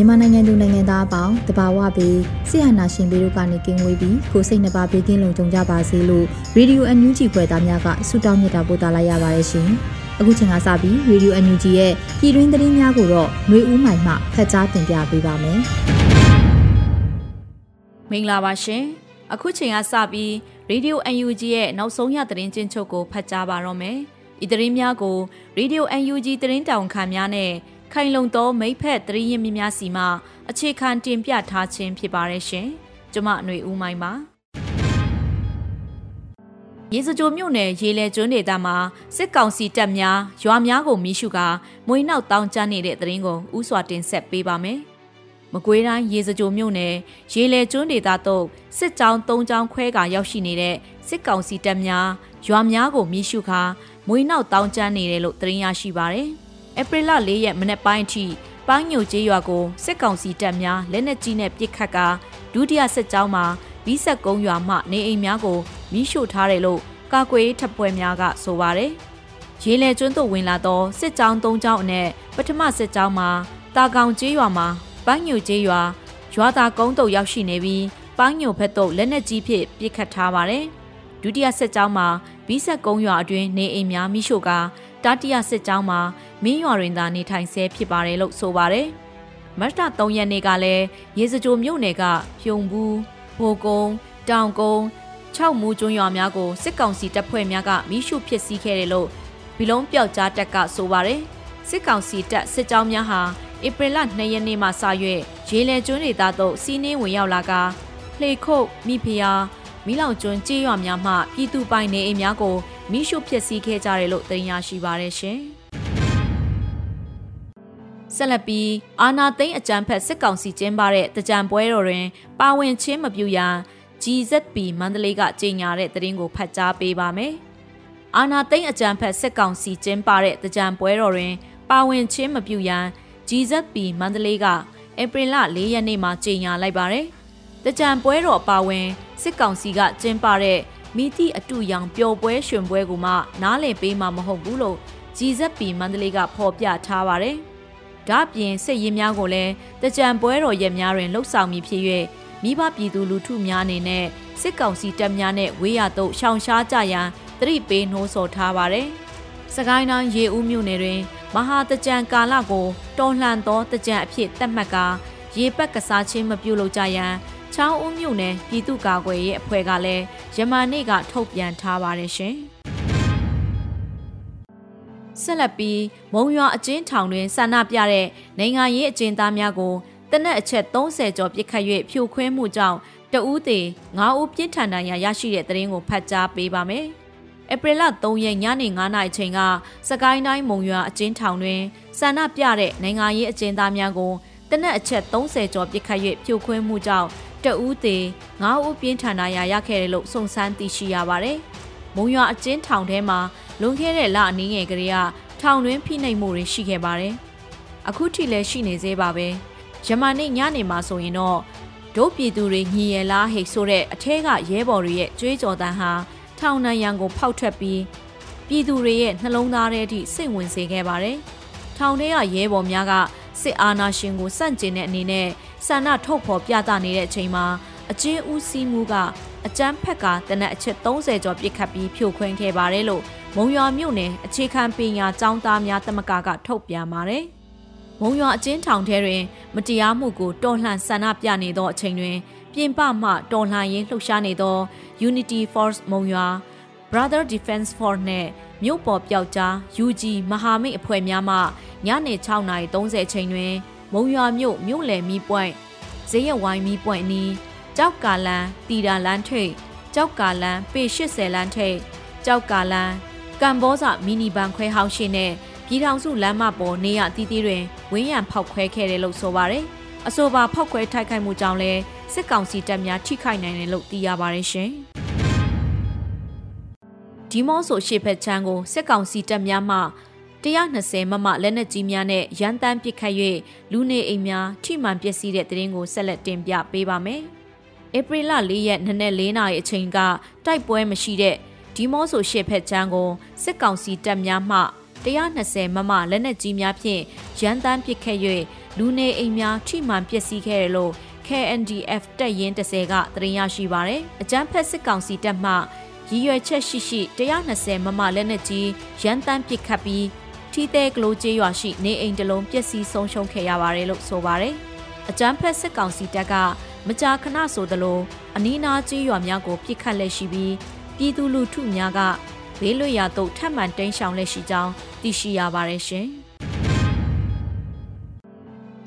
မြန်မာနိုင်ငံသူနိုင်ငံသားအပေါင်းတဘာဝပြီးဆရာနာရှင်ပြီးတို့ကနေကင်းဝေးပြီးကိုစိတ်နှပါဘေးကင်းလုံခြုံကြပါစေလို့ရေဒီယိုအန်ယူဂျီဖွယ်သားများကဆုတောင်းမြတ်တာပို့သလာရပါတယ်ရှင်။အခုချိန်ကစပြီးရေဒီယိုအန်ယူဂျီရဲ့ပြည်တွင်းသတင်းများကိုတော့ຫນွေဦးမိုင်မှဖတ်ကြားတင်ပြပေးပါမယ်။မင်္ဂလာပါရှင်။အခုချိန်ကစပြီးရေဒီယိုအန်ယူဂျီရဲ့နောက်ဆုံးရသတင်းချင်းချုပ်ကိုဖတ်ကြားပါတော့မယ်။ဤသတင်းများကိုရေဒီယိုအန်ယူဂျီသတင်းတောင်ခံများနဲ့ ခိုင်လုံသောမိဖက်တရင်းမြများစီမှအခြေခံတင်ပြထားခြင်းဖြစ်ပါတယ်ရှင်။ကျမຫນွေဦးမိုင်းပါ။ရေစကြိုမြို့နယ်ရေလဲကျွန်းဒေသမှာစစ်ကောင်စီတပ်များရွာများကိုမိရှုကာမွေနောက်တောင်းကျနေတဲ့တရင်ကိုဥစွာတင်ဆက်ပေးပါမယ်။မကွေးတိုင်းရေစကြိုမြို့နယ်ရေလဲကျွန်းဒေသသို့စစ်ကြောင်း၃ကြောင်းခွဲကာရောက်ရှိနေတဲ့စစ်ကောင်စီတပ်များရွာများကိုမိရှုကာမွေနောက်တောင်းကျနေတယ်လို့သတင်းရရှိပါရတယ်။ ဧပြီလ၄ရက်မနေ့ပိုင်းအထိပန်းညိုကျေးရွာကိုစစ်ကောင်စီတပ်များလက်နက်ကြီးနဲ့ပစ်ခတ်ကာဒုတိယစစ်ကြောင်းမှာဘီဆက်ကုန်းရွာမှနေအိမ်များကိုမိရှို့ထားတယ်လို့ကာကွယ်ထပ်ပွဲများကဆိုပါတယ်။ရေလေကျွန်းသို့ဝင်လာသောစစ်ကြောင်း၃ကြောင်းအနက်ပထမစစ်ကြောင်းမှာတာကောင်ကျေးရွာမှာပန်းညိုကျေးရွာရွာသားကုန်းသို့ရောက်ရှိနေပြီးပန်းညိုဘက်သို့လက်နက်ကြီးဖြင့်ပစ်ခတ်ထားပါတယ်။ဒုတိယစစ်ကြောင်းမှာဘီဆက်ကုန်းရွာအတွင်းနေအိမ်များမိရှို့ကာ တတိယစစ်ကြောင်းမှာမင်းရွာတွင်သာနေထိုင်ဆဲဖြစ်ပါတယ်လို့ဆိုပါတယ်။မတ်လ3ရက်နေ့ကလည်းရေစကြိုမြို့နယ်ကပြုံဘူးဘိုကုန်းတောင်ကုန်း6မူကျွန်းရွာများကိုစစ်ကောင်စီတပ်ဖွဲ့များကမိရှုဖြစ်စည်းခဲ့တယ်လို့ဘီလုံးပျောက်ကြားတက်ကဆိုပါတယ်။စစ်ကောင်စီတပ်စစ်ကြောင်းများဟာဧပြီလ2ရက်နေ့မှစ၍ရေလယ်ကျွန်းဒေသသို့စီးနှင်းဝင်ရောက်လာကလှေခုတ်မိဖျားမိလောင်ကျွန်းကြေးရွာများမှပြည်သူပိုင်နေအိမ်များကို မိရှုဖြစ်စည်းခဲ့ကြတယ်လို့တင်ရရှိပါရရှင်။ဆက်လက်ပြီးအာနာသိန်းအကြံဖက်စစ်ကောင်စီကျင်းပတဲ့တကြံပွဲတော်တွင် ပါဝင်ချင်းမပြုရန် GZP မန္တလေးကကြေညာတဲ့သတင်းကိုဖတ်ကြားပေးပါမယ်။အာနာသိန်းအကြံဖက်စစ်ကောင်စီကျင်းပတဲ့တကြံပွဲတော်တွင် ပါဝင်ချင်းမပြုရန် GZP မန္တလေးကဧပြီလ၄ရက်နေ့မှာကြေညာလိုက်ပါတယ်။တကြံပွဲတော်ပါဝင်စစ်ကောင်စီကကျင်းပတဲ့ မိသည့်အတူရောင်ပျော်ပွဲရွှင်ပွဲကိုမှနားလည်ပေးမှာမဟုတ်ဘူးလို့ GZP မန္တလေးကဖော်ပြထားပါတယ်။ဒါ့ပြင်စစ်ရေးများကိုလည်းတကြံပွဲတော်ရက်များတွင်လှုပ်ဆောင်မည်ဖြစ်၍မိဘပြည်သူလူထုများအနေနဲ့စစ်ကောင်စီတပ်များနဲ့ဝေးရသို့ရှောင်ရှားကြရန်တတိပေးနှိုးဆော်ထားပါတယ်။စကိုင်းတိုင်းရေဦးမြို့နယ်တွင်မဟာတကြံကာလကိုတော်လှန်သောတကြံအဖြစ်သတ်မှတ်ကာရေပက်ကစားခြင်းမပြုလုပ်ကြရန် ချောင်းဦးမြို့နယ်ပြည်သူ့ကာကွယ်ရေးအဖွဲ့ကလည်းယမန်နေ့ကထုတ်ပြန်ထားပါတယ်ရှင်။ဆက်လက်ပြီးမုံရွာအကျဉ်းထောင်တွင်ဆန္ဒပြတဲ့နိုင်ငံရေးအကျဉ်းသားများကိုတနက်အချက်30ကျော်ပြစ်ခတ်၍ဖြိုခွင်းမှုကြောင့်တဦးသေး9ဦးပြင်းထန်ဒဏ်ရာရရှိတဲ့သတင်းကိုဖတ်ကြားပေးပါမယ်။ဧပြီလ3ရက်ညနေ9နာရီချိန်ကစကိုင်းတိုင်းမုံရွာအကျဉ်းထောင်တွင်ဆန္ဒပြတဲ့နိုင်ငံရေးအကျဉ်းသားများကိုတနက်အချက်30ကျော်ပြစ်ခတ်၍ဖြိုခွင်းမှုကြောင့် တဦးသေး9ဦးပြင်းထန်ဒဏ်ရာရခဲ့တယ်လို့စုံစမ်းသိရှိရပါတယ်။မုံရွာအကျဉ်းထောင်ထဲမှာလွန်ခဲ့တဲ့လအနည်းငယ်ကလေးကထောင်တွင်းဖိနှိပ်မှုတွေရှိခဲ့ပါတယ်။အခုထိလည်းရှိနေသေးပါပဲ။ယမန်နေ့ညနေမှာဆိုရင်တော့ဒုပြည်သူတွေညီရလားဟိတ်ဆိုတဲ့အထဲကရဲဘော်တွေရဲ့ကြွေးကြော်တန်းဟာထောင်နံရံကိုဖောက်ထွက်ပြီးပြည်သူတွေရဲ့နှလုံးသားထဲထိစိတ်ဝင်စေခဲ့ပါတယ်။ထောင်ထဲကရဲဘော်များက စစ်အာဏာရှင်ကိုစန့်ကျင်တဲ့အနေနဲ့ဆန္ဒထုတ်ဖော်ပြသနေတဲ့အချိန်မှာအကျဉ်းဦးစီးမှုကအကြမ်းဖက်ကတနက်အချက်30ကျော်ပြစ်ခတ်ပြီးဖြိုခွင်းခဲ့ပါတယ်လို့မုံရွာမြို့နယ်အခြေခံပညာကျောင်းသားများတမကကထုတ်ပြန်ပါတယ်။မုံရွာအကျဉ်းထောင်ထဲတွင် မတရားမှုကိုတော်လှန်ဆန္ဒပြနေသောအချိန်တွင် ပြင်ပမှတော်လှန်ရေးလှုပ်ရှားနေသော Unity Force မုံရွာ Brother Defense Force နဲ့ မြို့ပေါ်ပျောက်ကြား UG မဟာမိတ်အဖွဲ့များမှညနေ6:30ချိန်တွင် မုံရွာမြို့မြို့လယ်မီးပွိုင်ဈေးရဝိုင်းမီးပွိုင်နီးကြောက်ကာလန်တီတာလန်းထိတ်ကြောက်ကာလန်ပေ80လန်းထိတ်ကြောက်ကာလန်ကမ်ဘောဇမီနီဘန်ခွဲဟောင်းရှိနဲ့ပြည်ထောင်စုလမ်းမပေါ်နေရတီးတီးတွင်ဝင်းရံဖောက်ခွဲခဲ့တယ်လို့ဆိုပါတယ်။အဆိုပါဖောက်ခွဲထိုက်ခိုက်မှုကြောင့်လဲစစ်ကောင်စီတပ်များထိခိုက်နိုင်တယ်လို့သိရပါတယ်ရှင်။ ဒီမော့ဆိုရှေ့ဖက်ချမ်းကိုစစ်ကောင်စီတပ်များမှ120မမလက်နက်ကြီးများနဲ့ရန်တမ်းပစ်ခတ်၍လူနေအိမ်များထိမှန်ပျက်စီးတဲ့တရင်ကိုဆက်လက်တင်ပြပေးပါမယ်။ဧပြီလ၄ရက်နနက်၄နာရီအချိန်ကတိုက်ပွဲမရှိတဲ့ဒီမော့ဆိုရှေ့ဖက်ချမ်းကိုစစ်ကောင်စီတပ်များမှ120မမလက်နက်ကြီးများဖြင့်ရန်တမ်းပစ်ခတ်၍လူနေအိမ်များထိမှန်ပျက်စီးခဲ့တယ်လို့ KNDF တပ်ရင်း30ကသတင်းရရှိပါရယ်။အကြမ်းဖက်စစ်ကောင်စီတပ်မှ ရည်ရွယ်ချက်ရှိရှိ120မမလက်နက်ကြီးရန်တမ်းပစ်ခတ်ပြီးထီးသေးကလိုကျေးရွာရှိနေအိမ်တလုံးပျက်စီးဆုံးရှုံးခဲ့ရပါတယ်လို့ဆိုပါတယ်။အကြမ်းဖက်စစ်ကောင်စီတပ်ကမကြာခဏဆိုသလိုအနီးနားကျေးရွာများကိုပစ်ခတ်လက်ရှိပြီးပြည်သူလူထုများကဘေးလွတ်ရာသို့ထပ်မံတိမ်းရှောင်လက်ရှိကြောင်းသိရှိရပါတယ်ရှင်။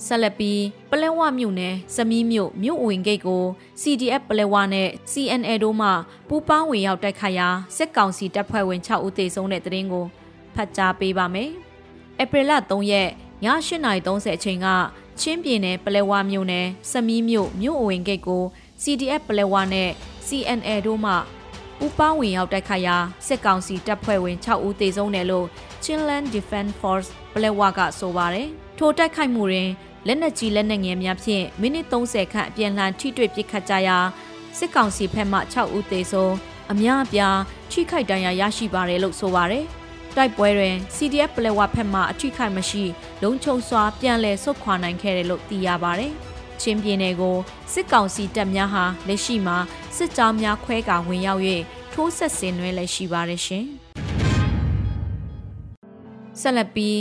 ဆက်လက်ပြီးပလဲဝမြို့နယ်စမီးမြို့မြို့ဝင်ဂိတ်ကို CDF ပလဲဝနဲ့ CNA တို့မှပူးပေါင်းဝင်ရောက်တိုက်ခိုက်ရာစစ်ကောင်စီတပ်ဖွဲ့ဝင်6ဦးသေဆုံးတဲ့တဲ့ရင်ကိုဖတ်ကြားပေးပါမယ်။ဧပြီလ3ရက်ည8:30အချိန်ကချင်းပြည်နယ်ပလဲဝမြို့နယ်စမီးမြို့မြို့ဝင်ဂိတ်ကို CDF ပလဲဝနဲ့ CNA တို့မှပူးပေါင်းဝင်ရောက်တိုက်ခိုက်ရာစစ်ကောင်စီတပ်ဖွဲ့ဝင်6ဦးသေဆုံးတယ်လို့ Chinland Defense Force ပလဲဝကဆိုပါတယ်။ ထိုတိုက်ခိုက်မှုတွင်လက်နက်ကြီးလက်နက်ငယ်များဖြင့်မိနစ်30ခန့်အပြန်လှန်ထိတွေ့ပစ်ခတ်ကြရာစစ်ကောင်စီဘက်မှ6ဦးသေဆုံးအများအပြားထိခိုက်ဒဏ်ရာရရှိပါတယ်လို့ဆိုပါတယ်။တိုက်ပွဲတွင် CDF ပလက်ဝဘက်မှအထိခိုက်မရှိ လုံခြုံစွာပြန်လည်ဆုတ်ခွာနိုင်ခဲ့တယ်လို့သိရပါတယ်။ချင်းပြည်နယ်ကိုစစ်ကောင်စီတပ်များဟာလက်ရှိမှာစစ်ကြောင်းများခွဲကာဝင်ရောက်၍ထိုးဆက်ဆင်နွှဲလည်းရှိပါတယ်ရှင်။ဆက်လက်ပြီး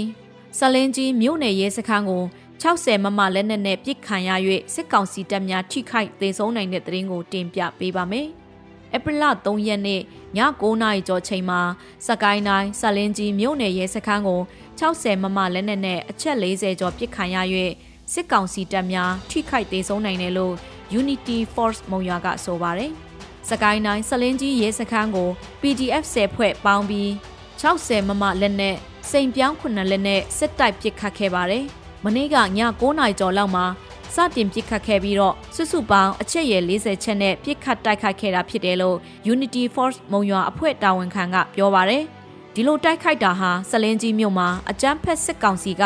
ဆလင်းကြီးမြို့နယ်ရဲစခန်းကို60မမလက်နက်နဲ့ပစ်ခံရ၍စစ်ကောင်စီတပ်များထိခိုက်သေဆုံးနိုင်တဲ့သတင်းကိုတင်ပြပေးပါမယ်။ဧပြီလ3ရက်နေ့ည9:00နာရီကျော်ချိန်မှာစကိုင်းတိုင်းဆလင်းကြီးမြို့နယ်ရဲစခန်းကို60မမလက်နက်နဲ့အချက်40ကျော်ပစ်ခံရ၍စစ်ကောင်စီတပ်များထိခိုက်သေဆုံးနိုင်တယ်လို့ Unity Force မုံရွာကဆိုပါတယ်။စကိုင်းတိုင်းဆလင်းကြီးရဲစခန်းကို PDF 10ဖွဲ့ပေါင်းပြီး60မမလက်နဲ့ စိန်ပြောင်းခုနှစ်လက်နဲ့စစ်တိုက်ပစ်ခတ်ခဲ့ပါတယ်။မနေ့ကည9နာရီကျော်လောက်မှာစတင်ပစ်ခတ်ခဲ့ပြီးတော့စုစုပေါင်းအချက်ရ40ချက်နဲ့ပစ်ခတ်တိုက်ခိုက်ခဲ့တာဖြစ်တယ်လို့ Unity Force မုံရွာအဖွဲ့တာဝန်ခံကပြောပါရယ်ဒီလိုတိုက်ခိုက်တာဟာစလင်းကြီးမြို့မှာအကြမ်းဖက်စစ်ကောင်စီက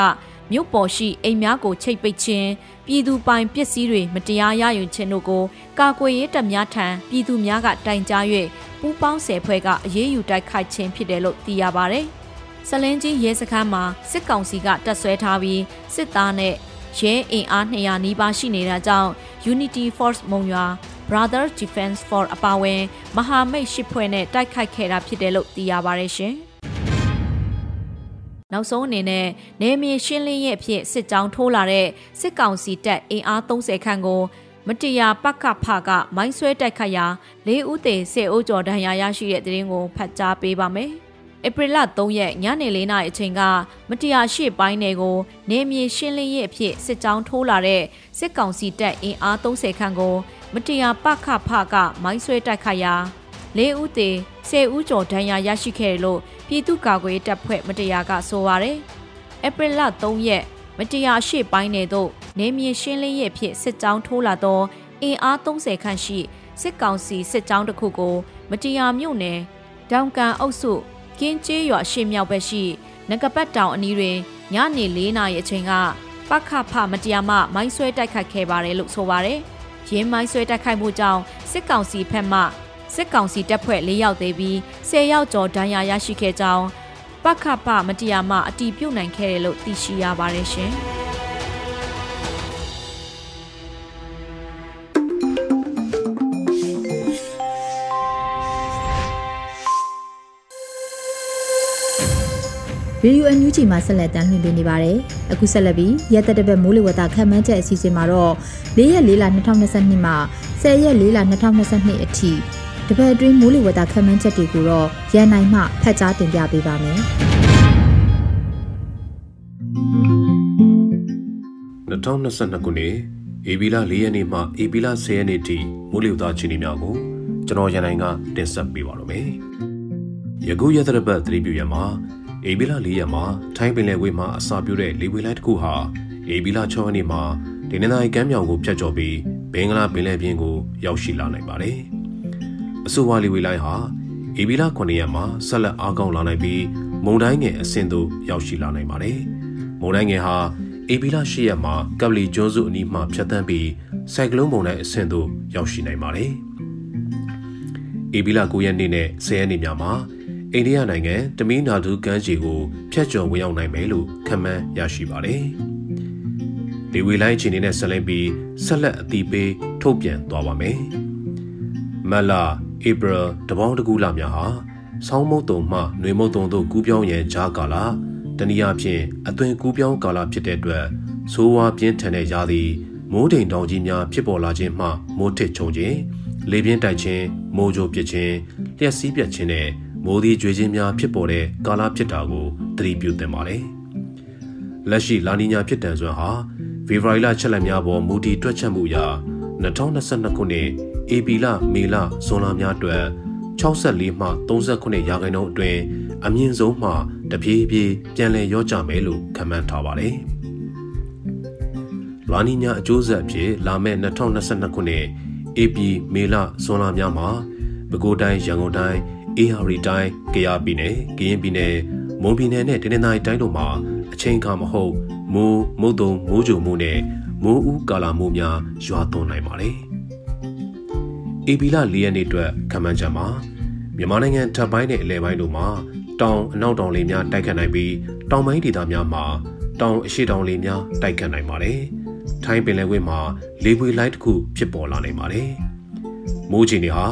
မြို့ပေါ်ရှိအိမ်များကိုချိတ်ပိတ်ခြင်းပြည်သူပိုင်ပစ္စည်းတွေမတရားရယူခြင်းတို့ကိုကာကွယ်ရေးတပ်များထံပြည်သူများကတိုင်ကြား၍ပူးပေါင်းဆယ်ဖွဲ့ကအရေးယူတိုက်ခိုက်ခြင်းဖြစ်တယ်လို့သိရပါဗျ။ စလင်းကြီးရဲစခန်းမှာစစ်ကောင်စီကတပ်ဆွဲထားပြီးစစ်သားနဲ့ရဲအင်အား200နီးပါးရှိနေတာကြောင့် Unity Force မုံရွာ Brother Defense Force အပါအဝင်မဟာမိတ်ရှစ်ဖွဲ့နဲ့တိုက်ခိုက်ခဲ့တာဖြစ်တယ်လို့သိရပါတယ်ရှင်။နောက်ဆုံးအနေနဲ့နေမြေရှင်းလင်းရဲ့အဖြစ်စစ်ကြောင်းထိုးလာတဲ့စစ်ကောင်စီတပ်အင်အား30ခန့်ကိုမတရားပကဖကမိုင်းဆွဲတိုက်ခတ်ရာ၄ဦးသေ၁၀ဦးကျော်ဒဏ်ရာရရှိတဲ့တဲ့ရင်ကိုဖတ်ကြားပေးပါမယ်။ ဧပြီလ3ရက်ညနေ4နာရီအချိန်ကမတရားရှိပိုင်းတွေကိုနေမြေရှင်းလင်းရေးအဖြစ်စစ်ကြောင်းထိုးလာတဲ့စစ်ကောင်စီတပ်အင်အား30ခန့်ကိုမတရားပခဖကမိုင်းဆွဲတိုက်ခတ်ရာ၄ဦးသေ10ဦးကျော်ဒဏ်ရာရရှိခဲ့တယ်လို့ပြည်သူ့ကာကွယ်တပ်ဖွဲ့မတရားကဆိုပါရယ်ဧပြီလ3ရက်မတရားရှိပိုင်းတွေတို့နေမြေရှင်းလင်းရေးအဖြစ်စစ်ကြောင်းထိုးလာသောအင်အား30ခန့်ရှိစစ်ကောင်စီစစ်ကြောင်းတစ်ခုကို မတရားမြို့နယ်ဒေါန်ကန်အုပ်စု ကင်းကျေးရွာရှေ့မြောက်ဘက်ရှိငကပတ်တောင်အနီးတွင်ညနေ၄နာရီအချိန်ကပခဖမတရားမမိုင်းဆွဲတိုက်ခိုက်ခဲ့ပါတယ်လို့ဆိုပါတယ်။ရင်းမိုင်းဆွဲတိုက်ခိုက်မှုကြောင့်စစ်ကောင်စီဖက်မှစစ်ကောင်စီတပ်ဖွဲ့၄ယောက်သေးပြီး10ယောက်ကျော်ဒဏ်ရာရရှိခဲ့ကြောင်းပခဖမတရားမအတီးပြုတ်နိုင်ခဲ့တယ်လို့သိရှိရပါတယ်ရှင်။ ရေဒီယိုအန်ယူဂျီမှာဆက်လက်တမ်းလွှင့်ပေးနေပါတယ်။အခုဆက်လက်ပြီးရက်သက်တပတ်မိုးလေဝသခန့်မှန်းချက်အစီအစဉ်မှာတော့၄ရက်၄လ2022မှ10ရက်၄လ2022အထိတပတ်အတွင်းမိုးလေဝသခန့်မှန်းချက်တွေကိုတော့ရန်နိုင်မှဖတ်ကြားတင်ပြပေးပါမယ်။2022ခုနှစ်ဧပြီလ4ရက်နေ့မှဧပြီလ10ရက်နေ့ထိမိုးလေဝသအခြေအနေများကိုကျွန်တော်ရန်နိုင်ကတင်ဆက်ပေးပါရမယ်။ယခုရက်သတ္တပတ်သတိပြုရမှာ ဧပြီလ4ရက်မှာထိုင်းပင်လယ်ဝေးမှာအစာပြုတဲ့လေဝေးလိုက်တစ်ခုဟာဧပြီလ6ရက်နေ့မှာဒီနေ့တိုင်းကမ်းမြောင်ကိုဖြတ်ကျော်ပြီးဘင်္ဂလားပင်လယ်ပြင်ကိုရောက်ရှိလာနိုင်ပါတယ်။အဆိုပါလေဝေးလိုက်ဟာဧပြီလ9ရက်မှာဆက်လက်အားကောင်းလာနိုင်ပြီးမုန်တိုင်းငယ်အဆင့်သို့ရောက်ရှိလာနိုင်ပါတယ်။မုန်တိုင်းငယ်ဟာဧပြီလ10ရက်မှာကပ်လီကျွန်းစုအနီးမှဖြတ်တန်းပြီးဆိုင်ကလုန်းမုန်တိုင်းအဆင့်သို့ရောက်ရှိနိုင်ပါတယ်။ဧပြီလ9ရက်နေ့နဲ့10ရက်နေ့များမှာ အိန္ဒိယနိုင်ငံတမီးနာဒူကမ်းခြေကိုဖျက်ကျော်ဝင်ရောက်နိုင်မယ်လို့ခန့်မှန်းရရှိပါတယ်။ဒီဝေလိုင်းခြေနေနဲ့ဆက်လက်ပြီးဆက်လက်အတိပေးထုတ်ပြန်သွားပါမယ်။မလဧပြီတပေါင်းတကူလများဟာဆောင်းမုတ်တုံမှຫນွေမုတ်တုံတို့ကူးပြောင်းရန်ဂျားကာလတနည်းအားဖြင့်အသွင်ကူးပြောင်းကာလဖြစ်တဲ့အတွက်ဆိုးဝါးပြင်းထန်တဲ့ရာသီမိုးတိမ်တောင်ကြီးများဖြစ်ပေါ်လာခြင်းမှမိုးထစ်ချုံခြင်းလေပြင်းတိုက်ခြင်းမိုးကြိုပစ်ခြင်းလျှက်စီးပြတ်ခြင်းနဲ့ မိုးသီးကြွေခြင်းများဖြစ်ပေါ်တဲ့ကာလဖြစ်တာကိုသတိပြုသင့်ပါတယ်။လက်ရှိလာနီညာဖြစ်တန်စွမ်းဟာဖေဖော်ဝါရီလချက်လက်များပေါ်မူတည်တွက်ချက်မှုအရ2022ခုနှစ်ဧပြီလမေလဇွန်လများအတွက်64မှ39ရာခိုင်နှုန်းအတွင်းအမြင့်ဆုံးမှတပြေးပြေးပြန်လည်ရော့ကျမယ်လို့ခန့်မှန်းထားပါတယ်။လာနီညာအကျိုးဆက်အဖြစ်လာမယ့်2022ခုနှစ်ဧပြီမေလဇွန်လများမှာပဲခူးတိုင်းရန်ကုန်တိုင်း အေဟာရီတိုင်း၊ကယားပြည်နယ်၊ကရင်ပြည်နယ်၊မွန်ပြည်နယ်နဲ့တနင်္သာရီတိုင်းတို့မှာအချိန်အခါမဟုတ်မိုးမုတ်တုံမိုးကြိုမှုနဲ့မိုးဦးကာလာမှုများရွာသွန်းနိုင်ပါတယ်။အေပီလာ၄ရက်နေ့အတွက်ခန့်မှန်းချက်မှာမြန်မာနိုင်ငံထပ်ပိုင်းနဲ့အလဲပိုင်းတို့မှာတောင်အနောက်တောင်လေများတိုက်ခတ်နိုင်ပြီးတောင်ပိုင်းဒေသများမှာတောင်အရှိတောင်လေများတိုက်ခတ်နိုင်ပါတယ်။ထိုင်းပင်လယ်ကွေ့မှာလေပွေလိုက်တစ်ခုဖြစ်ပေါ်လာနိုင်ပါတယ်။မိုးချီနေဟာ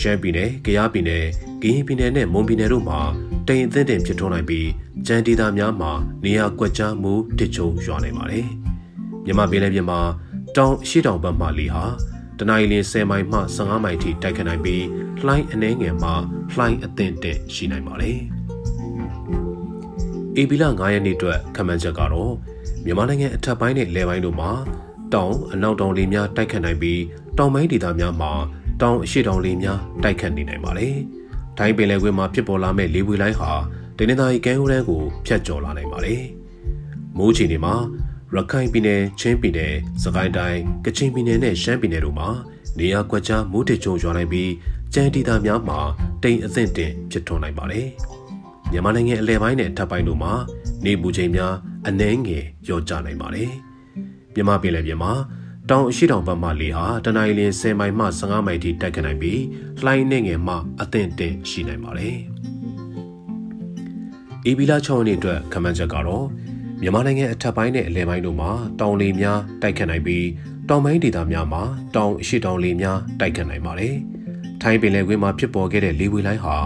ရှမ်းပြည်နယ်၊ကယားပြည်နယ် ကရင်ပြည်နယ်နဲ့မွန်ပြည်နယ်တို့မှာတိမ်အသင့်တင်ဖြစ်ထွန်းနိုင်ပြီးကြံဒေသများမှာနေရာကွက်ကြားမှုတစ်ချုံရွာနိုင်ပါတယ်။မြမပင်လယ်ပြင်မှာတောင်ရှိတောင်ဘက်မှလေဟာတနအီလ10မိုင်မှ15မိုင်ထိတိုက်ခတ်နိုင်ပြီးလှိုင်းအနှဲငယ်မှလှိုင်းအသင့်တင်ရှိနိုင်ပါတယ်။အေဘီလာ9ရက်နေ့အတွက်ခန့်မှန်းချက်ကတော့မြန်မာနိုင်ငံအထက်ပိုင်းနဲ့လယ်ပိုင်းတို့မှာတောင်အနောက်တောင်လေများတိုက်ခတ်နိုင်ပြီးတောင်ပိုင်းဒေသများမှာတောင်အရှိတောင်လေများတိုက်ခတ်နေနိုင်ပါတယ်။ ထိုင်းပင်လယ်ကွေ့မှာဖြစ်ပေါ်လာမဲ့လေပွေလိုင်းဟာတနင်္သာရီကမ်းရိုးတန်းကိုဖြတ်ကျော်လာနိုင်ပါတယ်။မိုးချီနေမှာရခိုင်ပြည်နယ်၊ချင်းပြည်နယ်၊စကိုင်းတိုင်း၊ကချင်ပြည်နယ်နဲ့ရှမ်းပြည်နယ်တို့မှာနေရာကွက်ကြားမိုးထစ်ချုံရွာနိုင်ပြီးကြမ်းဒေသများမှာတိမ်အသင့်တင်ဖြစ်ထွန်းနိုင်ပါတယ်။မြန်မာနိုင်ငံအလဲပိုင်းနဲ့ထပ်ပိုင်းတို့မှာနေပူချိန်များအနှဲငယ်လျော့ကျနိုင်ပါတယ်။မြန်မာပြည်နယ်ပြင်မှာ တောင်အရှိတောင်ဘက်မှလေဟာတနင်္လာနေ့10မိုင်မှ15မိုင်ထိတိုက်ခတ်နိုင်ပြီးလှိုင်းနေငယ်မှအသင့်တင်ရှိနိုင်ပါတယ်။အေဘီလာ6ရက်နေ့အတွက်ခမန်းချက်ကတော့မြန်မာနိုင်ငံအထက်ပိုင်းနဲ့အလယ်ပိုင်းတို့မှာတောင်လေများတိုက်ခတ်နိုင်ပြီးတောင်ပိုင်းဒေသများမှာတောင်အရှိတောင်လေများတိုက်ခတ်နိုင်ပါတယ်။ထိုင်းပင်လယ်ကွေ့မှာဖြစ်ပေါ်ခဲ့တဲ့လေဝေလိုင်းဟာ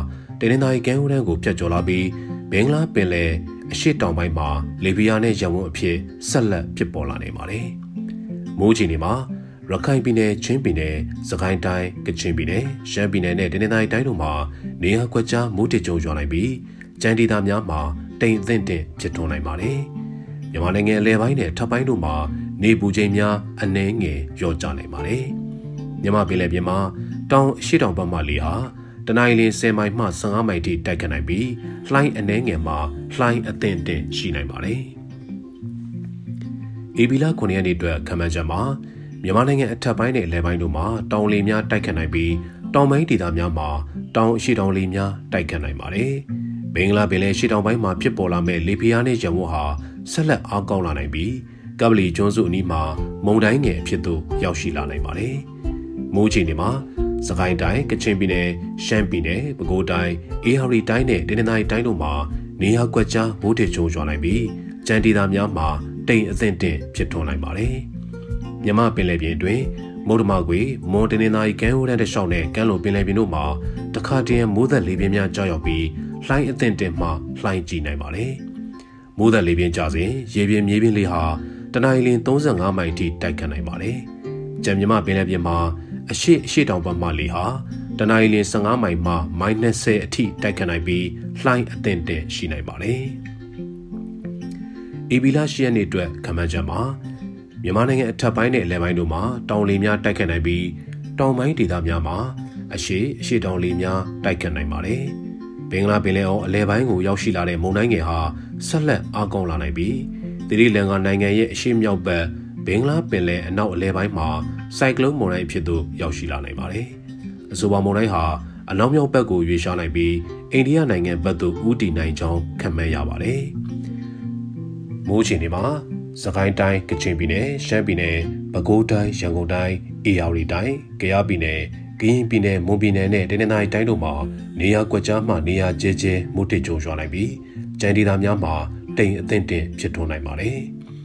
တနင်္သာရီကမ်းရိုးတန်းကိုဖြတ်ကျော်လာပြီးဘင်္ဂလားပင်လယ်အရှိတောင်ပိုင်းမှာလေဗီယာနဲ့ရန်ကုန်အဖြစ်ဆက်လက်ဖြစ်ပေါ်လာနေပါတယ်။ မိုးချီနေမှာရခိုင်ပြည်နယ်ချင်းပြည်နယ်စကိုင်းတိုင်းကချင်ပြည်နယ်ရှမ်းပြည်နယ်နဲ့တနင်္သာရီတိုင်းတို့မှာနေရာကွက်ကြားမိုးတစ်ကြုံရွာနိုင်ပြီးကြမ်းဒေသများမှာတိမ်သင့်တဲ့ဖြစ်ထွန်းနိုင်ပါတယ်။မြန်မာနိုင်ငံအလဲပိုင်းနဲ့ထပ်ပိုင်းတို့မှာနေပူချိန်များအနှဲငယ်လျော့ကျနိုင်ပါတယ်။မြန်မာပြည်နယ်ပြင်မှာတောင်ရှိတောင်ဘက်မှလေဟာတနင်္လာနေ့10မိုင်မှ15မိုင်ထိတိုက်ခတ်နိုင်ပြီးလှိုင်းအနှဲငယ်မှာလှိုင်းအသင့်တင်ရှိနိုင်ပါတယ်။ ဧပြီလ9ရက်နေ့အတွက်ခန့်မှန်းချက်မှာမြန်မာနိုင်ငံအထက်ပိုင်းနဲ့အလယ်ပိုင်းတို့မှာတောင်လေများတိုက်ခတ်နိုင်ပြီးတောင်ပိုင်းဒေသများမှာတောင်အရှိတောင်လေများတိုက်ခတ်နိုင်ပါတယ်။ဘင်္ဂလားပင်လယ်ရှေ့တောင်ပိုင်းမှာဖြစ်ပေါ်လာမဲ့လေပြင်းအားနဲ့ရံဝတ်ဟာဆက်လက်အားကောင်းလာနိုင်ပြီးကပလီကျွန်းစုအနီးမှာမုန်တိုင်းငယ်အဖြစ်သို့ရောက်ရှိလာနိုင်ပါတယ်။မိုးချိန်တွေမှာစကိုင်းတိုင်းကချင်ပြည်နယ်ရှမ်းပြည်နယ်ပဲခူးတိုင်းအေဟာရီတိုင်းနဲ့တနင်္သာရီတိုင်းတို့မှာနေရာကွက်ကြားမိုးထစ်ချုံရွာနိုင်ပြီးကြံဒေသများမှာ တိမ်အသင့်တင်ဖြစ်ထွန်းနိုင်ပါတယ်။မြမပင်လယ်ပြင်တွင်မုဒ္ဓမကွေမွန်တနင်္သာရီကမ်းရိုးတန်းတစ်လျှောက်နဲ့ကမ်းလိုပင်လယ်ပြင်တို့မှာတခါတည်းမိုးသက်လေပြင်းများကြောက်ရောက်ပြီးလှိုင်းအသင့်တင်မှလှိုင်းကြည့်နိုင်ပါတယ်မိုးသက်လေပြင်းကြစဉ်ရေပြင်းမြေပြင်းလေးဟာတနအီလင်း35မိုင်ထိတိုက်ခတ်နိုင်ပါတယ်။ကြံမြမပင်လယ်ပြင်မှာအရှိအရှိတောင်ဘက်မှလေဟာတနအီလင်း15မိုင်မှ -10 အထိတိုက်ခတ်နိုင်ပြီးလှိုင်းအသင့်တဲ့ရှိနိုင်ပါတယ်။ အေဘီလာရှိရနေအတွက်ခမန်းချက်မှာမြန်မာနိုင်ငံအထက်ပိုင်းနဲ့အလယ်ပိုင်းတို့မှာတောင်လေများတိုက်ခတ်နိုင်ပြီးတောင်ပိုင်းဒေသများမှာအရှိအရှိတောင်လေများတိုက်ခတ်နိုင်ပါတယ်။ဘင်္ဂလားပင်လယ်အော်အလယ်ပိုင်းကိုရောက်ရှိလာတဲ့မုန်တိုင်းငယ်ဟာဆက်လက်အားကောင်းလာနိုင်ပြီးသီရိလင်္ကာနိုင်ငံရဲ့အရှေ့မြောက်ဘက်ဘင်္ဂလားပင်လယ်အနောက်အလယ်ပိုင်းမှာစိုက်ကလုန်းမုန်တိုင်းဖြစ်သို့ရောက်ရှိလာနိုင်ပါတယ်။အဆိုပါမုန်တိုင်းဟာအနောက်မြောက်ဘက်ကိုရွေ့လျားနိုင်ပြီးအိန္ဒိယနိုင်ငံဘက်သို့ဦးတည်နိုင်ကြောင်းခန့်မှန်းရပါတယ်။ မိုးချိန်တွေမှာစကိုင်းတိုင်းကချင်ပြည်နယ်ရှမ်းပြည်နယ်ပဲခူးတိုင်းရန်ကုန်တိုင်းအေရဝတီတိုင်းကယားပြည်နယ်ကရင်ပြည်နယ်မွန်ပြည်နယ်နဲ့တနင်္သာရီတိုင်းတို့မှာနေရာကွက်ကြားမှနေရာကျဲကျဲမိုးထစ်ကြုံရွာနိုင်ပြီးကြံဒေသများမှာတိမ်အသင့်တင်ဖြစ်ထွန်းနိုင်ပါတယ်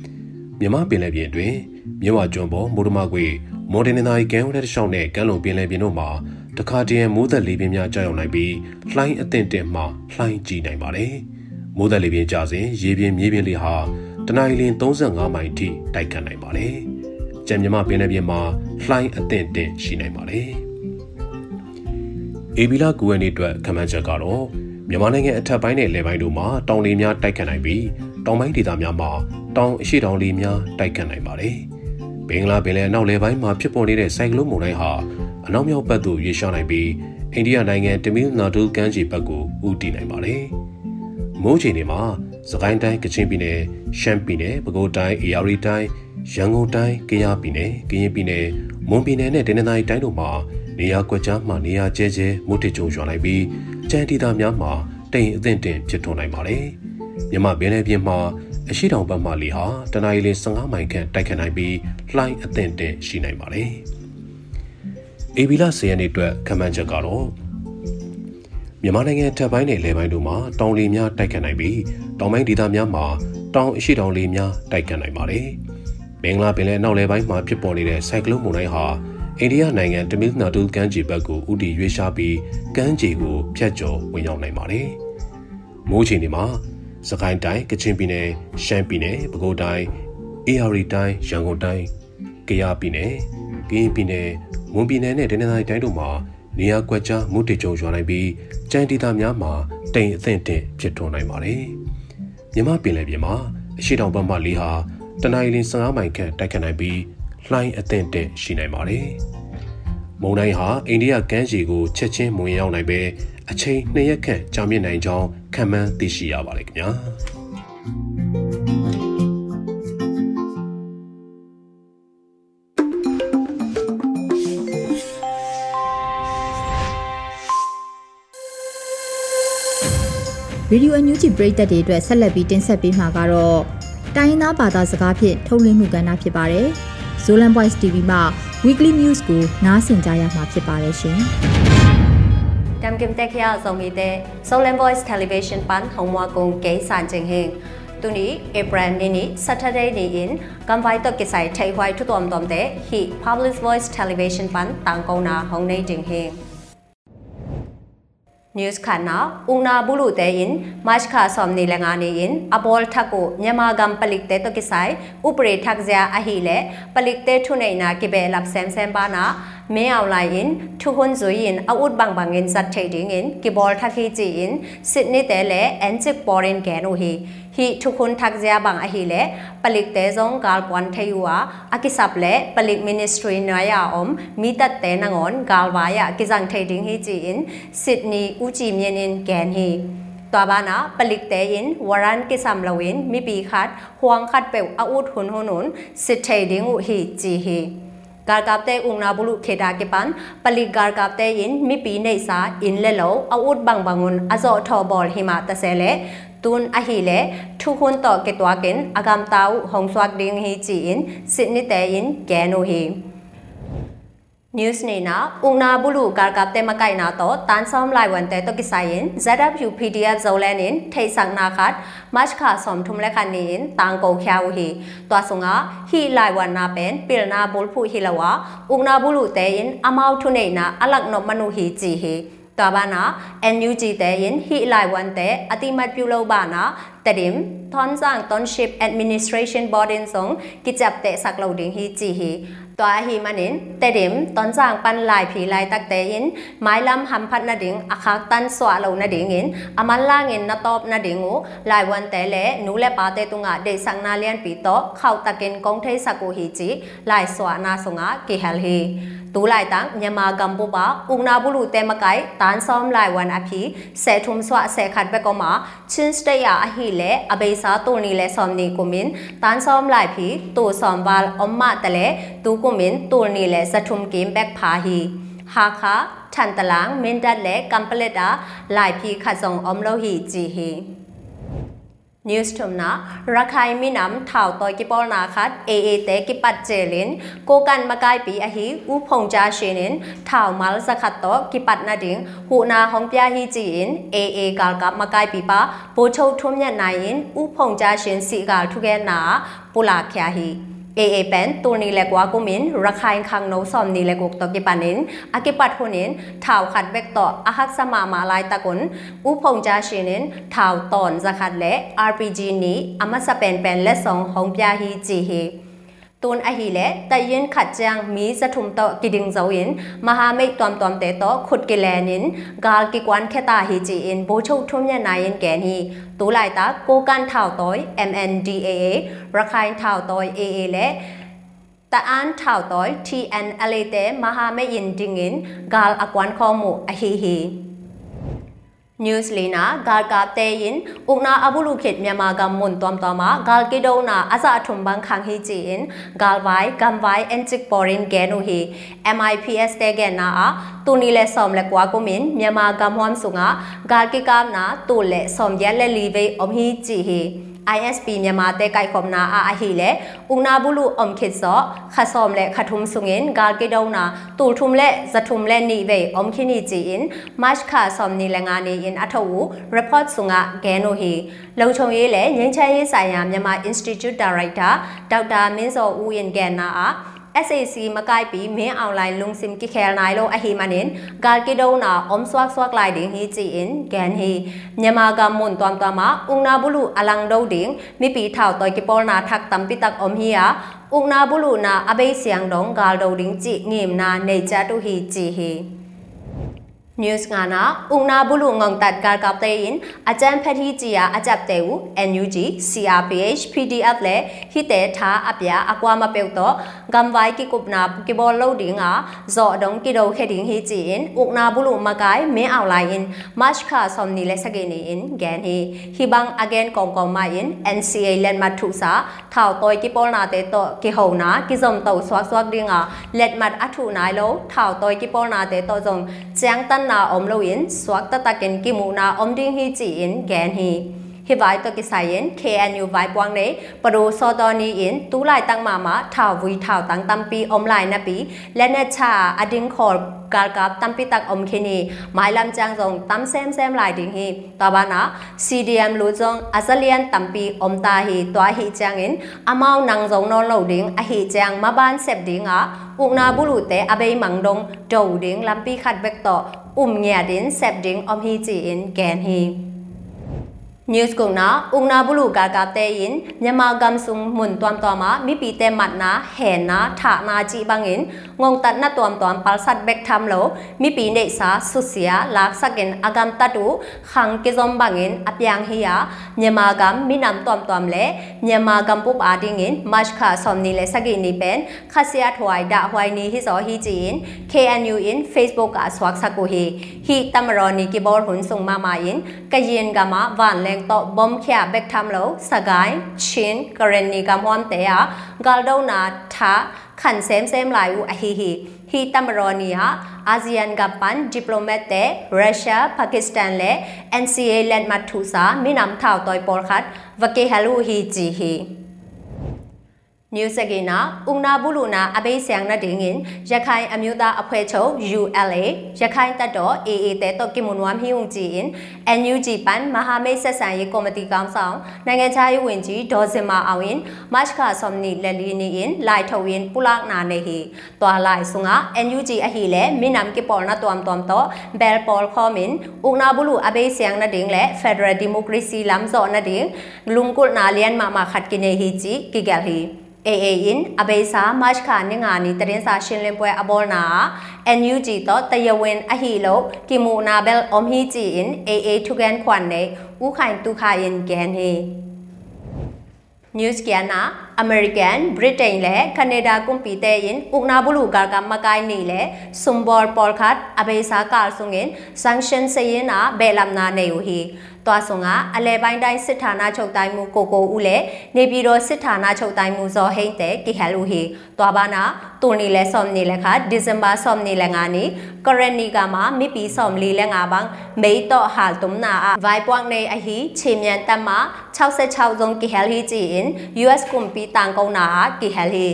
။မြမပင်လယ်ပြင်အတွင်းမြဝကျွန်းပေါ်မိုးဒမကွေမော်ဒင်နာရီကမ်းဝရက်တစ်လျှောက်နဲ့ကမ်းလွန်ပင်လယ်ပြင်တို့မှာတခါတည်းမိုးသက်လေပြင်းများကြာရောက်နိုင်ပြီးလှိုင်းအသင့်တင်မှလှိုင်းကြီးနိုင်ပါတယ်။ မိုးသက်လေပြင်းကြာစဉ်ရေပြင်းမြေပြင်းလေးဟာတနအီလင်း35မိုင်ထိတိုက်ခတ်နိုင်ပါတယ်။ကြံမြမပင်လယ်ပြင်မှာလှိုင်းအသင့်တင်ရှိနိုင်ပါတယ်။အေဘီလာကူဝဲနေအတွက်ခမန်းချက်ကတော့မြန်မာနိုင်ငံအထက်ပိုင်းနဲ့လယ်ပိုင်းတို့မှာတောင်လေများတိုက်ခတ်နိုင်ပြီးတောင်ပိုင်းဒေသများမှာတောင်အရှိတောင်လေများတိုက်ခတ်နိုင်ပါတယ်။ဘင်္ဂလားပင်လယ်အနောက်လယ်ပိုင်းမှာဖြစ်ပေါ်နေတဲ့ဆိုင်ကလုန်းမုန်တိုင်းဟာအနောက်မြောက်ဘက်သို့ရွေ့လျားနိုင်ပြီးအိန္ဒိယနိုင်ငံတမီးနာဒူကမ်းခြေဘက်ကိုဦးတည်နိုင်ပါတယ်။ မိုးချိန်တွေမှာစကိုင်းတိုင်းကချင်ပြည်နယ်ရှမ်းပြည်နယ်ပဲခူးတိုင်းအေရီတိုင်းရန်ကုန်တိုင်းကယားပြည်နယ်ကရင်ပြည်နယ်မွန်ပြည်နယ်နဲ့တနင်္သာရီတိုင်းတို့မှာနေရာကွက်ကြားမှနေရာကျဲကျဲမိုးထစ်ကြုံရွာနိုင်ပြီးကြံတီတာများမှာတိမ်အသင့်တင်ဖြစ်ထွန်းနိုင်ပါတယ်။မြမပင်လယ်ပြင်မှာအရှိတောင်ဘက်မှလေဟာတနအီလ15မိုင်ခန့်တိုက်ခတ်နိုင်ပြီးလှိုင်းအသင့်တင်ရှိနိုင်ပါတယ်။အေဘီလာဆေးရနေအတွက်ခမန်းချက်ကတော့ မြန်မာနိုင်ငံထပ်ပိုင်းနဲ့လယ်ပိုင်းတို့မှာတောင်လေများတိုက်ခတ်နိုင်ပြီးတောင်ပိုင်းဒေသများမှာတောင်အရှိတောင်လေများတိုက်ခတ်နိုင်ပါတယ်။မင်္ဂလာပင်လယ်နောက်လယ်ပိုင်းမှာဖြစ်ပေါ်နေတဲ့ဆိုင်ကလုန်းမုန်တိုင်းဟာအိန္ဒိယနိုင်ငံတမီးနာဒူကမ်းခြေဘက်ကိုဥတီရွေးရှားပြီးကမ်းခြေကိုဖျက်ကျော်ဝင်ရောက်နိုင်ပါတယ်။မိုးချိန်တွေမှာစကိုင်းတိုင်းကချင်ပြည်နယ်ရှမ်းပြည်နယ်ပဲခူးတိုင်းအေရီတိုင်းရန်ကုန်တိုင်းကယားပြည်နယ်ကရင်ပြည်နယ်မွန်ပြည်နယ်နဲ့ဒနင်္သာရီတိုင်းတို့မှာ နေရာကွက်ကြားမုတ်တေကြုံရွာနိုင်ပြီးကြံဒေသများမှာတိမ်အသင့်တင့်ဖြစ်ထွန်းနိုင်ပါတယ်။မြမပင်လယ်ပြင်မှာအရှိတောင်ဘက်မှလေဟာတနအီလ15မိုင်ခန့်တိုက်ခတ်နိုင်ပြီးလှိုင်းအသင့်တဲ့ရှိနိုင်ပါတယ်။မုန်တိုင်းဟာအိန္ဒိယကမ်းခြေကိုချက်ချင်းမဝင်ရောက်နိုင်ပဲအချိန်နှစ်ရက်ခန့်ကြာမြင့်နိုင်ကြောင်းခန့်မှန်းသိရှိရပါတယ်ခင်ဗျာ။ ရေဒီယိုအန်ယူဂျီပရိသတ်တွေအတွက်ဆက်လက်ပြီးတင်ဆက်ပေးမှာကတော့တိုင်းရင်းသားဘာသာစကားဖြင့်ထုတ်လွှင့်မှုကဏ္ဍဖြစ်ပါတယ်။ Zolan Voice TV မှာ Weekly News ကိုနားဆင်ကြရမှာဖြစ်ပါတယ်ရှင်။တမ်ကင်တက်ခရဇုံမီတဲ့ Zolan Voice Television ပန်ဟုံမကုံကေဆန်ချင်းဟင်ตุนีเอเปรนนี่นี่ Saturday นี่อินกัมไวตกิไซไทยไวทุตอมตอมเตฮี Public Voice Television ปันตังกนาหงในจิงเฮง news khana ungna bulu te in march kha somni lenga ni in abol thako myama gam palik te to kisai upre thak zya a hi le palik te thu nei na ki be lap sem sem ba na me aw lai in thu hun zui in a ut bang bang in sat thei ding in ki bol thaki chi in sydney te le enchik porin ke no hi ฮิทุกคนทักเจียบังอหิเลปลิกเตจงกาลปวนเทยัวอากิสับเลปลิกมินิสทรีนายาอมมีตัดเตนงอนกาลวายากิจังเทดิงฮิจีอินซิดนีอูจีเมียนินแกนฮีตัวบ้านะปลิกเตยินวารันกิสัมลวินมีปีคัดห่วงคัดเปวอาอุดหุนหุนุนสิเทดิงอุฮีจีฮีการกับเตอุงนาบุลุเคดากิปันปลิกการกับเตยินมีปีในสาอินเลโลอาอุ tun a hi le thu hun to ke twa ken agam tau hong swak ding hi chi in sit ni te in ke no hi news ni na una bulu kar kap te makai na to tan som lai wan te to ki sai in zw pdf zolan in thei sang na khat mach kha som thum le khan ni in tang ko khya u hi twa so nga hi lai wan na pen pil na bul phu hi lawa una bulu te in amau thu nei na alak no manu hi chi hi တာဘာနာ NUG တဲ့ရင်ဟီလိုက်ဝန်တဲ့အတိမတ်ပြုလုပ်ပါနာတဒင်သွန်ဆောင် township administration board in song ကိချပ်တဲ့စကလောဒင်းဟီချီဟီ ตัวฮีมันินเตดิมตอนจางปันลายผีลายตักเตอินไม้ลำหำพัดนาดิงอาคาตันสวาโลนาดิงอินอามันล่างอินนาตอบนาดิงูลายวันเตเลนูเลปาเตตุงะเดสังนาเลียนปีโตเข้าตะกินกงเทสกุฮีจีลายสวานาสงะกิเฮลฮีတူလိုက်တန်မြန်မာကမ်ပူပါဥနာဘူးလူတဲမကိုင်တန်ဆောင်လိုက်ဝန်အဖြစ်ဆဲထုံဆွဆဲခတ်ဘက်ကောမှာချင်းစတရအဟိလေအဘေစာတူနီလေဆောင်နီကိုမင်တန်ဆောင်လိုက်ဖြစ်တူဆောင်ဘာလအမတလေတူကို มินตูนีและสะทุมกิมแบกพาฮีฮาคาทันตลางเมนดัดและกัมเปเลดาหลายพีขัดส่งอมโลหีจีฮีนิวส์ทมนะราคายมีน้ำถ่าวตอยกิปอลนาคัดเอเอเตกิปัดเจลินโกกันมากายปีอหิอุพงจาเชนินถ่าวมาลสขัดตอกิปัดนาดิงหูนาฮองปยาฮีจีอินเอเอกาลกับมากายปีปาโบโชทุมยันนายินอุพงจาเชนสีกาลทุเกนาปุลาคยาฮี AA เป็นตัวนี้แหละกว่ากุมินราคาคังโนซอมนี่แหละกุกตอกิปานินอากิปัดหุนินถ่าวขัดเบกต่ออาหักสมามาลายตะกุนอุพงจาชินินถ่าวตอนจะขัดและ RPG นี้อามาสเปนเป็นและสองของปยาฮีจีฮี ตูนอหิเลแต่ยินขัดจังมีสะทุมโตกิดิงเจ้ายินมหาเมกตอมตอมเตโตขุดกิแลนินกาลกิกวันแค่ตาฮิจีอินโบชุทุมยนายินแกนีตูไลตาโกกันท่าวตอย MNDAA ระคายท่าวตอย AA และตาอันท่าวตอย TNLA เตมหาเมยินดิงอินกาลอกวันข้อมูอหิฮี news lina gal kap te yin ukna abulu khit myama gam mun tom tom ma gal ki do na asa thum bang khang hi chi in gal vai gam vai en chik porin ge nu hi mips te ge na a tu ni le som le kwa ko min myama gam hwam sunga gal ki kam na tu le som ye le li ve om hi chi hi ISP မြန်မာတဲကိုက်ခေါမနာအာအဟီလေဥနာဘူးလူအုံခိစောခါဆောမလေခထုံဆုငင်ဂါကေဒေါနာတူထုံလေဇထုံလေနိဝေအုံခိနီချီအင်မတ်ခါဆောမနီလငါနေအင်အထဝ report ဆုငါဂဲနိုဟီလုံချုံရေးလေငင်းချရေးဆိုင်ရာမြန်မာ Institute Director ဒေါက်တာမင်းစောဦးရင်ကဲနာအာ SAC မကိုက်ပြီးမင်းအွန်လိုင်းလုံစင်ကိခဲနိုင်လို့အဟီမနင်ဂါကိဒိုနာအုံဆွာဆွာလိုက်ဒင်းဟီချီအင်ဂန်ဟီမြန်မာကမွန်တွမ်တမဥနာဘူးလူအလန်ဒိုဒင်းမိပီထောက်တော့ကိပေါ်နာထက်တမ်ပိတက်အုံဟီယာဥနာဘူးလူနာအဘိစီယန်ဒုံဂါဒိုဒင်းချီငိမနာနေချတူဟီချီဟီ news nga na ungna bulu ngong tat gar kap te in ajan phathi chi ya ajap te u NUG CRPH PDF le hi te tha apya akwa ma peu to gam vai ki kup na ki bol lo ding a zo dong ki do khe ding hi chi in ungna bulu ma kai me aw lai in march kha som ni le sage ni in gan hi hi bang again kong kong ma in NCA len ma thu sa thao toy ki pol na te to ki ho na ki zom to swak swak ding a let mat athu nai lo thao toy ki pol na te to zong chang tan na om lo in, swak ta takin ki mu na om ding hi chi in, gen hi hi vai to ki sai in KNU vai puang ne paro so to ni in tu lai tang ma ma thao vui thao tang tam pi om lai na pi le na cha ading khor kal kap tam pi tak om khini mai lam chang jong tam sem sem lai ding hi ta ba na CDM lu jong azalian tam pi om ta hi twa hi chang in amao nang jong no lo ding a hi chang ma ban sep ding a ukna bulu te abei mang dong do ding lam pi khat bek to um nya din sep ding om hi chi in gen hi news kung na ung na bulu ga ga te in myama gam sung mun tuam to ma mi pi te mat na he na tha na chi bangin ngong tat na tuam tuam pal sat bek tham lo mi pi ne sa su sia lak sakin agam tatu khang ke zom bangin apyang hi ya myama gam mi nam tuam tuam le myama gam pup a ding in march kha som ni le sagi ni pen khasia thwai da hwai ni hi zo hi ji in KNU in Facebook a swak saku hi hi tamroni ki bor hun sung ma ma in kayin gama van le งต bek to bom khya bek tham lo sagai chin karen ni kam hom te ya gal do na tha khan sem sem lai u a hi hi hi tamroni ha ASEAN ga pan diplomat te Russia Pakistan le NCA land ma thu sa minam thau toy por khat vake halu hi chi hi မျိုးဆက်ကိနာဦးနာဘူးလူနာအဘိဆောင်နဒင်းငင်ရခိုင်အမျိုးသားအဖွဲ့ချုပ် ULA ရခိုင်တပ်တော် AA တဲတော့ကိမွန်ဝမ်ဟီယုံဂျီအင် NUG ပန်မဟာမိတ်ဆက်ဆံရေးကော်မတီကောင်ဆောင်နိုင်ငံခြားရေးဝန်ကြီးဒေါ်စင်မာအောင်င်မတ်ခါဆ ோம் နီလလီနီအင်လိုက်ထဝင်းပူလောက်နာနေဟီတွာလိုက်ဆုငါ NUG အဟီလေမင်းနမ်ကိပေါ်နာတွမ်တွမ်တော့ဘယ်ပေါ်ခေါမင်ဦးနာဘူးလူအဘိဆောင်နဒင်းလေဖက်ဒရယ်ဒီမိုကရေစီလမ်ဇော်နဒင်းလုံကုလနာလျန်မာမာခတ်ကိနေဟီဂျီကိဂယ်ဟီ AA in အဘေစာမတ်ခါနေငါနီတရင်စာရှင်းလင်းပွဲအဘောနာ NUG တော့တယဝင်အဟီလိုကီမူနာဘယ်အုံဟီဂျီ in AA ထုကန်ခွန်နေဥခိုင်တုခါရင်ကန်ဟေ News Kiana American Britain และ Canada กุมปีเตยินอุกนาบุลูกากามมากายนี่และซุมบอลปอลคัดอเบสากาลซุงเงิน sanction เซยินาเบลัมนาเนยูฮี သွားစွန်ကအလဲပိုင်းတိုင်းစစ်ဌာနချုပ်တိုင်းမှုကိုကိုဦးလည်းနေပြည်တော်စစ်ဌာနချုပ်တိုင်းမှုဇော်ဟိန်းတဲ့ KHLUH သွားပါနာတူနီလဲဆော့မနီလဲခါဒီဇင်ဘာဆော့မနီလဲငါနီကရနီကမှာမိပီဆော့မလီလဲငါဘန်းမေတော့ဟာတုံနာအဝိုင်ပွန်နေအဟီချေမြန်တက်မှာ66ဇုံ KHLH จี in US ကွန်ပီတန်ကုန်းနာ KHLH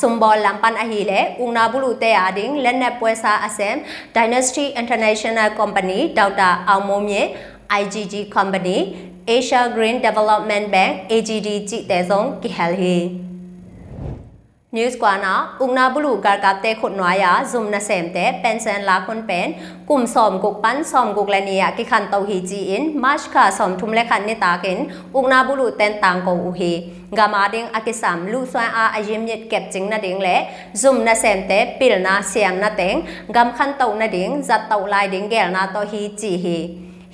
စုံဘောလမ်ပန်အဟီလေဦးနာဘူးလူတဲအဒင်းလက်နက်ပွဲစားအစမ် Dynasty International Company ဒေါက်တာအောင်မိုးမြင့် IGG Company Asia Green Development Bank AGD ကြည်တဲ့ဆုံးကိဟယ်ဟီ news kwana ungna bulu gar ka te khut nwa ya zum na sem te pension la khon pen kum som guk pan som guk la nia ki khan tau hi ji in march kha som thum le khan ne ta ken ungna bulu ten tang ko u hi gama ding akisam lu swa a ajim yet kep jing na ding le zum na sem te pil na siam na teng gam khan tau na ding zat tau lai ding gel na to hi ji hi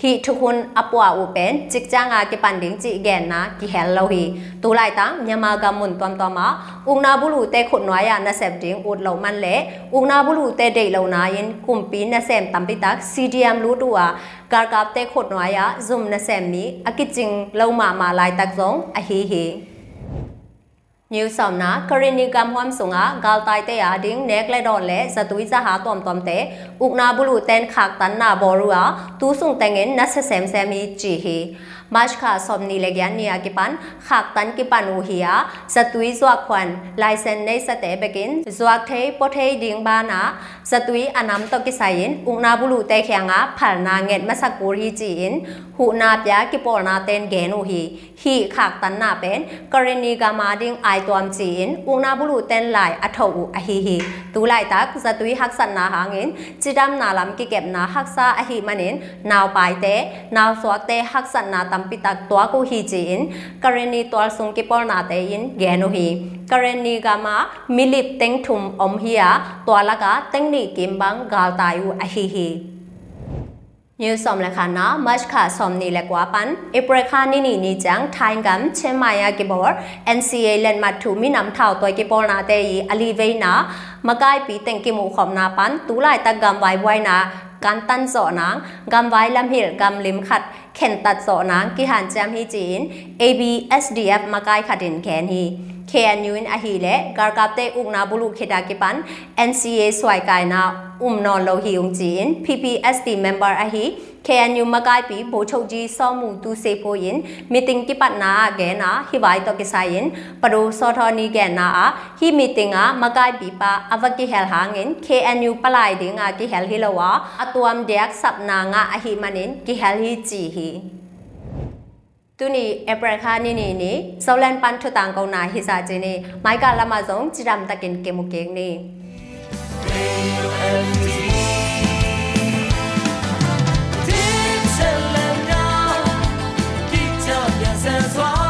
hi thu hun apwa u pen chik cha nga ke pan ding chi gen na ki hel lo hi tu lai ta myama ga mun twam twam ma ung na bu lu te khut nwa ya na sep ding ut lo man le ung na bu lu te dei lo na yin kum pi na sem tam pi tak cdm lu tu a gar kap te khut nwa ya zum na sem mi akit ching lo ma ma lai tak zong a hi hi New Somna Karini Kamhom Sunga Galtai Te Ading Negledon Le Zatui Zaha Tom Tom Te Ukna Bulu Ten Khak Tan Na Borua Tu Sung Tengen Nasasem Semi Chi Hi March kha somni legyan nia ki pan khak tan ki pan u hia satui zwa khwan license nei sa te bekin zwa thei po thei ding ba na satui anam to ki sain ungna bulu te khyanga phal na nget ma sakur hi ji in hu na pya ki por na ten gen u hi hi khak tan na pen karini ga ma ding ai tom ji in ungna bulu ten lai atho u a hi hi tu lai tak satui hak san na hangin chidam na lam ki kep na hak sa a hi manin naw pai te naw swak te hak san na tam tam pitak tua ko hi ji in kareni twal sung ki por na te in genu hi kareni gama milip teng thum om hiya twalaga teng ni kimbang gal tayu a hi hi ညစောမလခနာမတ်ခါစောမနီလကွာပန်ဧပရခါနီနီနီချန်ထိုင်ကမ်ချေမာယာကေဘော NCA လန်မတ်ထူမီနမ်ထောက်တွိုက်ကေပေါ်နာတဲ့ဤအလီဝေးနာမကိုက်ပီတင်ကေမူခေါမနာပန်တူလိုက်တကမ်ဝိုင်ဝိုင်နာကန်တန်စောနာဂမ်ဝိုင်လမ်ဟီလ်ဂမ်လင်ခတ် เข็นตัดโสนังกิหันแจมฮีจีน ABSDF มาไกขัดดินแขนฮี KNU in ahile garkapte ugna bulu kheda ke pan NCA swai kai na umno lo hi ung jin PPSD member ahi KNU makai pi bo chok ji so mu tu se po yin meeting ki pat na ge na hi bai to ke sa yin paro so tho ni ge na a hi meeting a makai pi pa avaki hel hangin KNU palai ding a ki hel hi lo wa atuam deak sap na nga ahi manin ki hel hi chi hi တူနီအပရခါနီနီနီဆောလန်ပန်ထတန်ကောနာဟိစာချင်းနီမိုက်ကလာမဆောင်ချီရမ်တကင်ကေမုကေနီဒီ